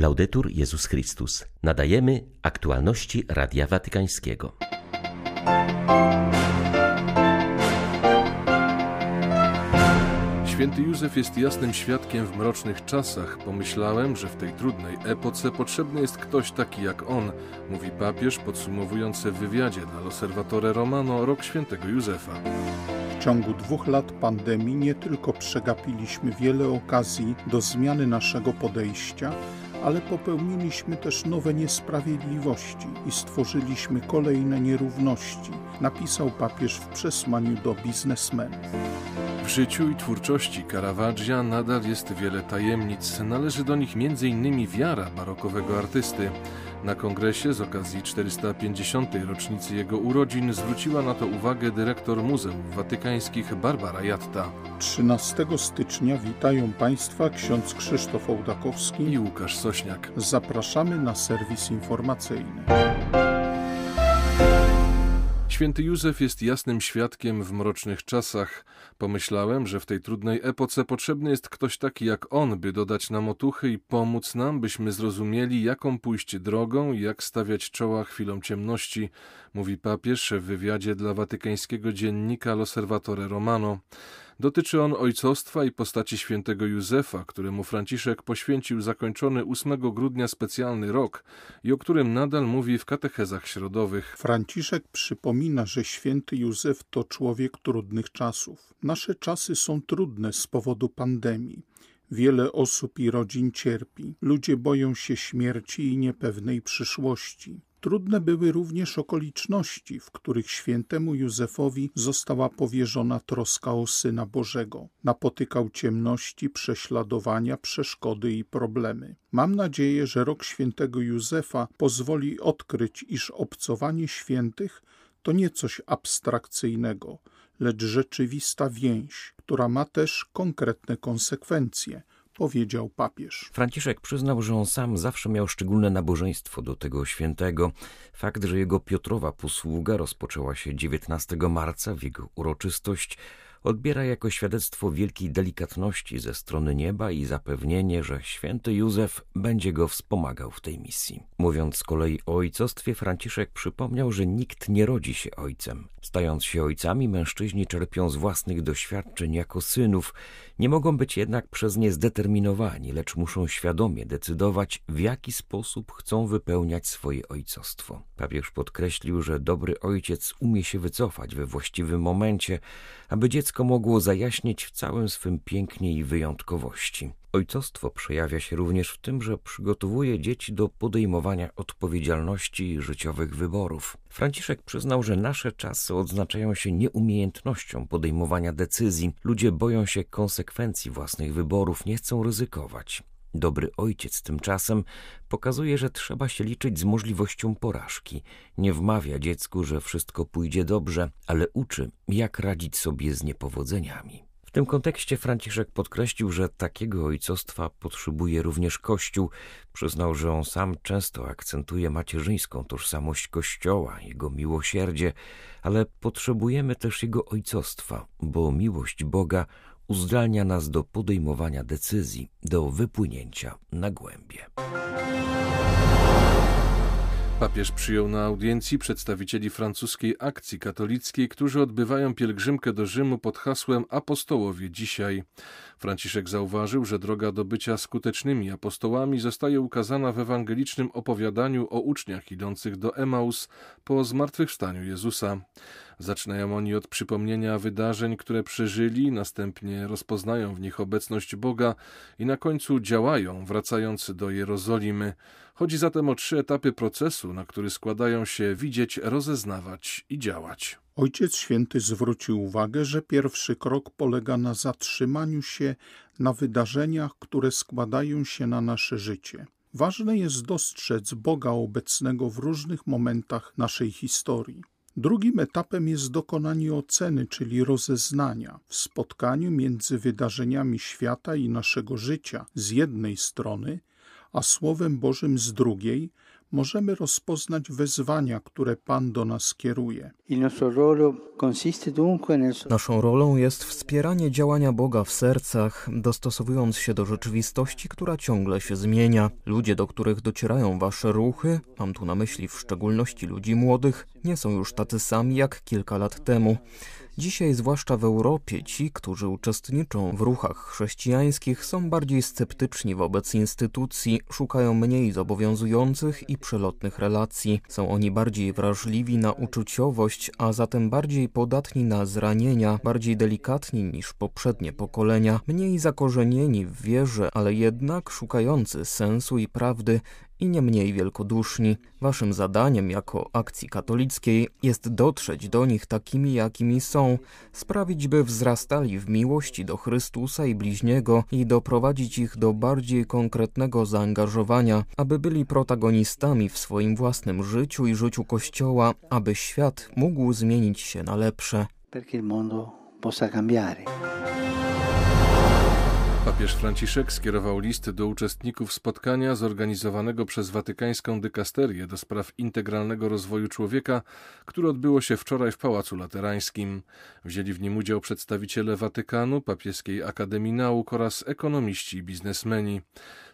Laudetur Jezus Chrystus. Nadajemy aktualności Radia Watykańskiego. Święty Józef jest jasnym świadkiem w mrocznych czasach. Pomyślałem, że w tej trudnej epoce potrzebny jest ktoś taki jak on, mówi papież podsumowując w wywiadzie dla L'Osservatore Romano rok świętego Józefa. W ciągu dwóch lat pandemii nie tylko przegapiliśmy wiele okazji do zmiany naszego podejścia, ale popełniliśmy też nowe niesprawiedliwości i stworzyliśmy kolejne nierówności, napisał papież w przesłaniu do biznesmenów. W życiu i twórczości Caravaggia nadal jest wiele tajemnic. Należy do nich m.in. wiara barokowego artysty. Na kongresie z okazji 450. rocznicy jego urodzin zwróciła na to uwagę dyrektor Muzeów Watykańskich Barbara Jatta. 13 stycznia witają Państwa ksiądz Krzysztof Ołdakowski i Łukasz Sośniak. Zapraszamy na serwis informacyjny. Święty Józef jest jasnym świadkiem w mrocznych czasach. Pomyślałem, że w tej trudnej epoce potrzebny jest ktoś taki jak on, by dodać nam otuchy i pomóc nam, byśmy zrozumieli, jaką pójść drogą i jak stawiać czoła chwilom ciemności, mówi papież w wywiadzie dla watykańskiego dziennika L'Osservatore Romano. Dotyczy on ojcostwa i postaci świętego Józefa, któremu Franciszek poświęcił zakończony 8 grudnia specjalny rok i o którym nadal mówi w katechezach środowych. Franciszek przypomina, że święty Józef to człowiek trudnych czasów. Nasze czasy są trudne z powodu pandemii. Wiele osób i rodzin cierpi. Ludzie boją się śmierci i niepewnej przyszłości. Trudne były również okoliczności, w których świętemu Józefowi została powierzona troska o Syna Bożego. Napotykał ciemności, prześladowania, przeszkody i problemy. Mam nadzieję, że rok świętego Józefa pozwoli odkryć, iż obcowanie świętych to nie coś abstrakcyjnego, lecz rzeczywista więź, która ma też konkretne konsekwencje powiedział papież. Franciszek przyznał, że on sam zawsze miał szczególne nabożeństwo do tego świętego. Fakt, że jego Piotrowa posługa rozpoczęła się 19 marca w jego uroczystość, odbiera jako świadectwo wielkiej delikatności ze strony nieba i zapewnienie, że święty Józef będzie go wspomagał w tej misji. Mówiąc z kolei o ojcostwie, Franciszek przypomniał, że nikt nie rodzi się ojcem. Stając się ojcami, mężczyźni czerpią z własnych doświadczeń jako synów, nie mogą być jednak przez nie zdeterminowani, lecz muszą świadomie decydować, w jaki sposób chcą wypełniać swoje ojcostwo. Papież podkreślił, że dobry ojciec umie się wycofać we właściwym momencie, aby dziecko mogło zajaśnieć w całym swym pięknie i wyjątkowości. Ojcostwo przejawia się również w tym, że przygotowuje dzieci do podejmowania odpowiedzialności i życiowych wyborów. Franciszek przyznał, że nasze czasy odznaczają się nieumiejętnością podejmowania decyzji. Ludzie boją się konsekwencji własnych wyborów, nie chcą ryzykować. Dobry ojciec tymczasem pokazuje, że trzeba się liczyć z możliwością porażki. Nie wmawia dziecku, że wszystko pójdzie dobrze, ale uczy, jak radzić sobie z niepowodzeniami. W tym kontekście Franciszek podkreślił, że takiego ojcostwa potrzebuje również Kościół. Przyznał, że on sam często akcentuje macierzyńską tożsamość Kościoła, jego miłosierdzie, ale potrzebujemy też jego ojcostwa, bo miłość Boga uzdalnia nas do podejmowania decyzji, do wypłynięcia na głębie. Papież przyjął na audiencji przedstawicieli francuskiej akcji katolickiej, którzy odbywają pielgrzymkę do Rzymu pod hasłem Apostołowie dzisiaj. Franciszek zauważył, że droga do bycia skutecznymi apostołami zostaje ukazana w ewangelicznym opowiadaniu o uczniach idących do Emaus po zmartwychwstaniu Jezusa. Zaczynają oni od przypomnienia wydarzeń, które przeżyli, następnie rozpoznają w nich obecność Boga i na końcu działają, wracając do Jerozolimy. Chodzi zatem o trzy etapy procesu, na który składają się widzieć, rozeznawać i działać. Ojciec Święty zwrócił uwagę, że pierwszy krok polega na zatrzymaniu się na wydarzeniach, które składają się na nasze życie. Ważne jest dostrzec Boga obecnego w różnych momentach naszej historii. Drugim etapem jest dokonanie oceny, czyli rozeznania, w spotkaniu między wydarzeniami świata i naszego życia z jednej strony, a Słowem Bożym z drugiej, możemy rozpoznać wezwania, które Pan do nas kieruje. Naszą rolą jest wspieranie działania Boga w sercach, dostosowując się do rzeczywistości, która ciągle się zmienia. Ludzie, do których docierają wasze ruchy, mam tu na myśli w szczególności ludzi młodych, nie są już tacy sami jak kilka lat temu. Dzisiaj, zwłaszcza w Europie, ci, którzy uczestniczą w ruchach chrześcijańskich, są bardziej sceptyczni wobec instytucji, szukają mniej zobowiązujących i przelotnych relacji. Są oni bardziej wrażliwi na uczuciowość, a zatem bardziej podatni na zranienia, bardziej delikatni niż poprzednie pokolenia, mniej zakorzenieni w wierze, ale jednak szukający sensu i prawdy i nie mniej wielkoduszni. Waszym zadaniem jako akcji katolickiej jest dotrzeć do nich takimi, jakimi są, sprawić, by wzrastali w miłości do Chrystusa i bliźniego i doprowadzić ich do bardziej konkretnego zaangażowania, aby byli protagonistami w swoim własnym życiu i życiu Kościoła, aby świat mógł zmienić się na lepsze. Perché il mondo possa cambiare. Papież Franciszek skierował list do uczestników spotkania zorganizowanego przez Watykańską Dykasterię do spraw integralnego rozwoju człowieka, które odbyło się wczoraj w Pałacu Laterańskim. Wzięli w nim udział przedstawiciele Watykanu, Papieskiej Akademii Nauk oraz ekonomiści i biznesmeni.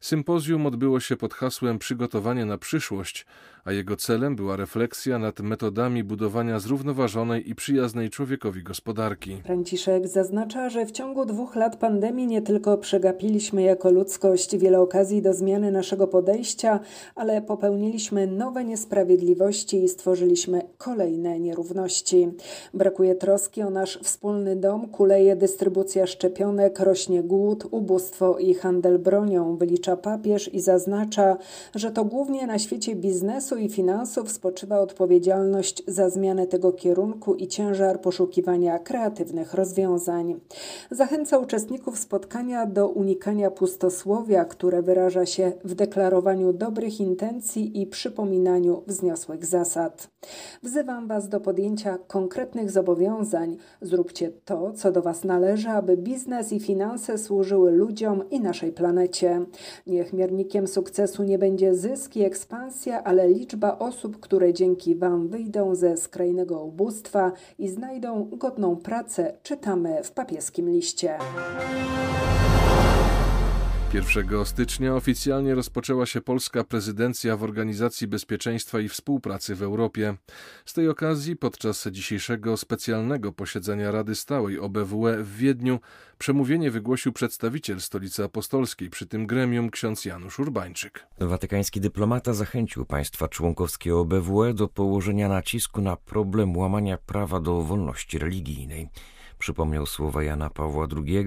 Sympozjum odbyło się pod hasłem Przygotowanie na przyszłość, a jego celem była refleksja nad metodami budowania zrównoważonej i przyjaznej człowiekowi gospodarki. Franciszek zaznacza, że w ciągu dwóch lat pandemii nie tylko przegapiliśmy jako ludzkość wiele okazji do zmiany naszego podejścia, ale popełniliśmy nowe niesprawiedliwości i stworzyliśmy kolejne nierówności. Brakuje troski o nasz wspólny dom, kuleje dystrybucja szczepionek, rośnie głód, ubóstwo i handel bronią, wylicza papież i zaznacza, że to głównie na świecie biznesu i finansów spoczywa odpowiedzialność za zmianę tego kierunku i ciężar poszukiwania kreatywnych rozwiązań. Zachęca uczestników spotkania do unikania pustosłowia, które wyraża się w deklarowaniu dobrych intencji i przypominaniu wzniosłych zasad. Wzywam Was do podjęcia konkretnych zobowiązań. Zróbcie to, co do Was należy, aby biznes i finanse służyły ludziom i naszej planecie. Niech miernikiem sukcesu nie będzie zysk i ekspansja, ale liczba osób, które dzięki Wam wyjdą ze skrajnego ubóstwa i znajdą godną pracę, czytamy w papieskim liście. 1 stycznia oficjalnie rozpoczęła się polska prezydencja w Organizacji Bezpieczeństwa i Współpracy w Europie. Z tej okazji podczas dzisiejszego specjalnego posiedzenia Rady Stałej OBWE w Wiedniu przemówienie wygłosił przedstawiciel Stolicy Apostolskiej przy tym gremium ksiądz Janusz Urbańczyk. Watykański dyplomata zachęcił państwa członkowskie OBWE do położenia nacisku na problem łamania prawa do wolności religijnej. Przypomniał słowa Jana Pawła II,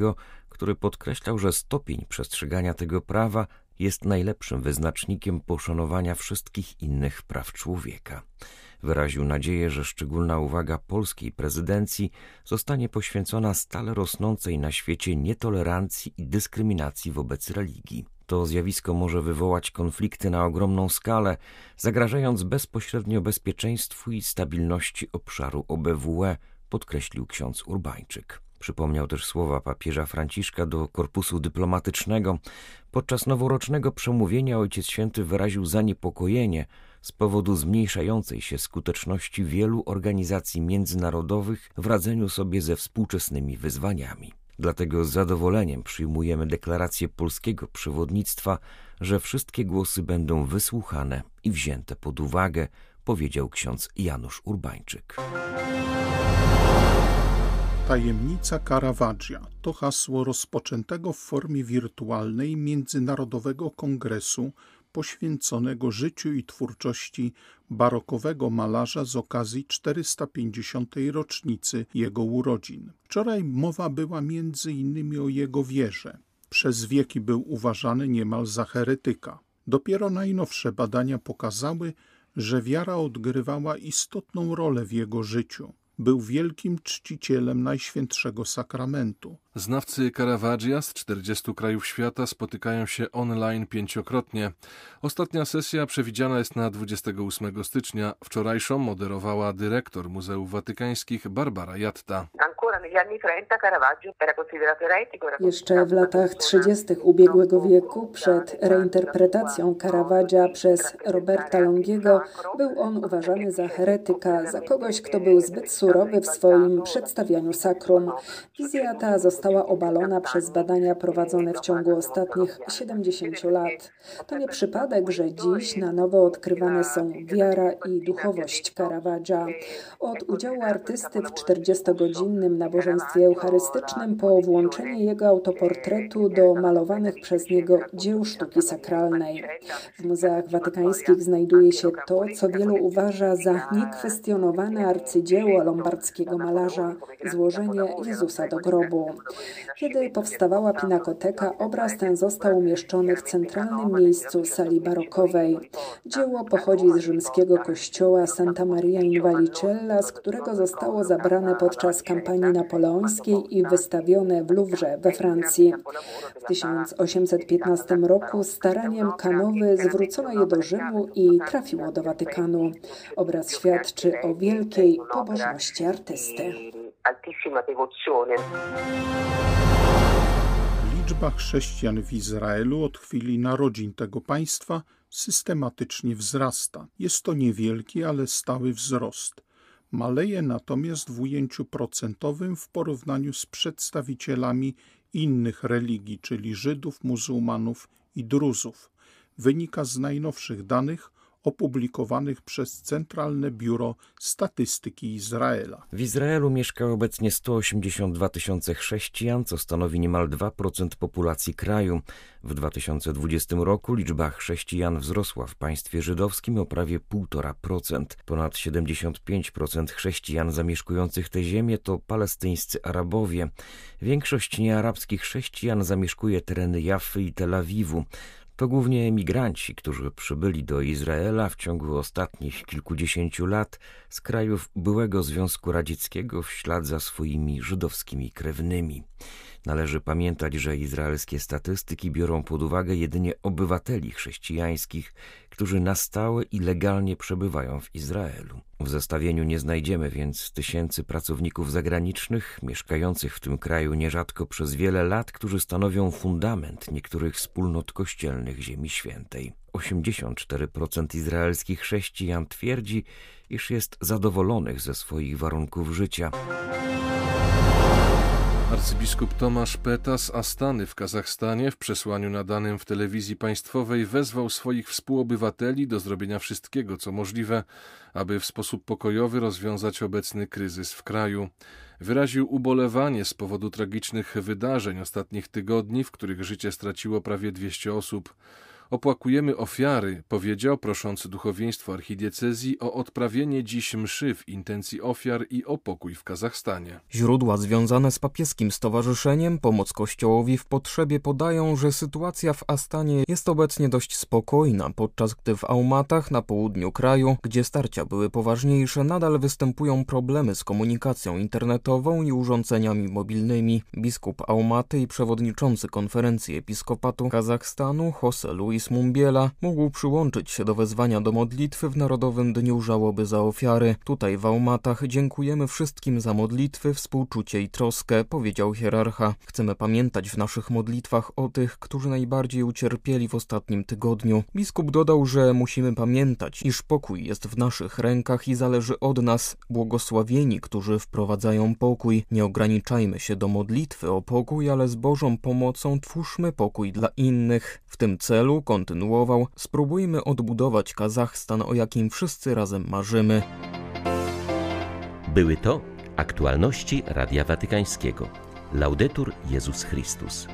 który podkreślał, że stopień przestrzegania tego prawa jest najlepszym wyznacznikiem poszanowania wszystkich innych praw człowieka. Wyraził nadzieję, że szczególna uwaga polskiej prezydencji zostanie poświęcona stale rosnącej na świecie nietolerancji i dyskryminacji wobec religii. To zjawisko może wywołać konflikty na ogromną skalę, zagrażając bezpośrednio bezpieczeństwu i stabilności obszaru OBWE, podkreślił ksiądz Urbańczyk. Przypomniał też słowa papieża Franciszka do korpusu dyplomatycznego. Podczas noworocznego przemówienia Ojciec Święty wyraził zaniepokojenie z powodu zmniejszającej się skuteczności wielu organizacji międzynarodowych w radzeniu sobie ze współczesnymi wyzwaniami. Dlatego z zadowoleniem przyjmujemy deklarację polskiego przewodnictwa, że wszystkie głosy będą wysłuchane i wzięte pod uwagę, powiedział ksiądz Janusz Urbańczyk. Tajemnica Caravaggia to hasło rozpoczętego w formie wirtualnej Międzynarodowego Kongresu poświęconego życiu i twórczości barokowego malarza z okazji 450. rocznicy jego urodzin. Wczoraj mowa była innymi o jego wierze. Przez wieki był uważany niemal za heretyka. Dopiero najnowsze badania pokazały, że wiara odgrywała istotną rolę w jego życiu był wielkim czcicielem Najświętszego Sakramentu. Znawcy Caravaggia z 40 krajów świata spotykają się online pięciokrotnie. Ostatnia sesja przewidziana jest na 28 stycznia. Wczorajszą moderowała dyrektor Muzeów Watykańskich Barbara Jatta. Jeszcze w latach 30. ubiegłego wieku, przed reinterpretacją Caravaggia przez Roberta Longiego, był on uważany za heretyka, za kogoś, kto był zbyt surowy w swoim przedstawianiu sakrum. Wizja ta została obalona przez badania prowadzone w ciągu ostatnich 70 lat. To nie przypadek, że dziś na nowo odkrywane są wiara i duchowość Caravaggia. Od udziału artysty w 40-godzinnym nabożeństwie eucharystycznym po włączenie jego autoportretu do malowanych przez niego dzieł sztuki sakralnej. W muzeach watykańskich znajduje się to, co wielu uważa za niekwestionowane arcydzieło lombardzkiego malarza złożenie Jezusa do grobu. Kiedy powstawała Pinakoteka, obraz ten został umieszczony w centralnym miejscu sali barokowej. Dzieło pochodzi z rzymskiego kościoła Santa Maria in Vallicella, z którego zostało zabrane podczas kampanii napoleońskiej i wystawione w Louvre we Francji. W 1815 roku staraniem Kanowy zwrócono je do Rzymu i trafiło do Watykanu. Obraz świadczy o wielkiej pobożności artysty. Liczba chrześcijan w Izraelu od chwili narodzin tego państwa systematycznie wzrasta. Jest to niewielki, ale stały wzrost. Maleje natomiast w ujęciu procentowym w porównaniu z przedstawicielami innych religii, czyli Żydów, muzułmanów i Druzów. Wynika z najnowszych danych opublikowanych przez Centralne Biuro Statystyki Izraela. W Izraelu mieszka obecnie 182 tysiące chrześcijan, co stanowi niemal 2% populacji kraju. W 2020 roku liczba chrześcijan wzrosła w państwie żydowskim o prawie 1,5%. Ponad 75% chrześcijan zamieszkujących tę ziemię to palestyńscy Arabowie. Większość niearabskich chrześcijan zamieszkuje tereny Jaffy i Tel Awiwu. To głównie emigranci, którzy przybyli do Izraela w ciągu ostatnich kilkudziesięciu lat z krajów byłego Związku Radzieckiego w ślad za swoimi żydowskimi krewnymi. Należy pamiętać, że izraelskie statystyki biorą pod uwagę jedynie obywateli chrześcijańskich, którzy na stałe i legalnie przebywają w Izraelu. W zestawieniu nie znajdziemy więc tysięcy pracowników zagranicznych, mieszkających w tym kraju nierzadko przez wiele lat, którzy stanowią fundament niektórych wspólnot kościelnych Ziemi Świętej. 84% izraelskich chrześcijan twierdzi, iż jest zadowolonych ze swoich warunków życia. Arcybiskup Tomasz Peta z Astany w Kazachstanie w przesłaniu nadanym w telewizji państwowej wezwał swoich współobywateli do zrobienia wszystkiego, co możliwe, aby w sposób pokojowy rozwiązać obecny kryzys w kraju. Wyraził ubolewanie z powodu tragicznych wydarzeń ostatnich tygodni, w których życie straciło prawie 200 osób. Opłakujemy ofiary, powiedział, prosząc duchowieństwo archidiecezji o odprawienie dziś mszy w intencji ofiar i o pokój w Kazachstanie. Źródła związane z papieskim stowarzyszeniem Pomoc Kościołowi w Potrzebie podają, że sytuacja w Astanie jest obecnie dość spokojna, podczas gdy w Aumatach na południu kraju, gdzie starcia były poważniejsze, nadal występują problemy z komunikacją internetową i urządzeniami mobilnymi. Biskup Aumaty i przewodniczący konferencji episkopatu Kazachstanu Jose Luis Luis Mumbiela mógł przyłączyć się do wezwania do modlitwy w Narodowym Dniu Żałoby za Ofiary. Tutaj w Aumatach dziękujemy wszystkim za modlitwy, współczucie i troskę, powiedział hierarcha. Chcemy pamiętać w naszych modlitwach o tych, którzy najbardziej ucierpieli w ostatnim tygodniu. Biskup dodał, że musimy pamiętać, iż pokój jest w naszych rękach i zależy od nas, błogosławieni, którzy wprowadzają pokój. Nie ograniczajmy się do modlitwy o pokój, ale z Bożą pomocą twórzmy pokój dla innych. W tym celu kontynuował, spróbujmy odbudować Kazachstan, o jakim wszyscy razem marzymy. Były to aktualności Radia Watykańskiego. Laudetur Jezus Chrystus.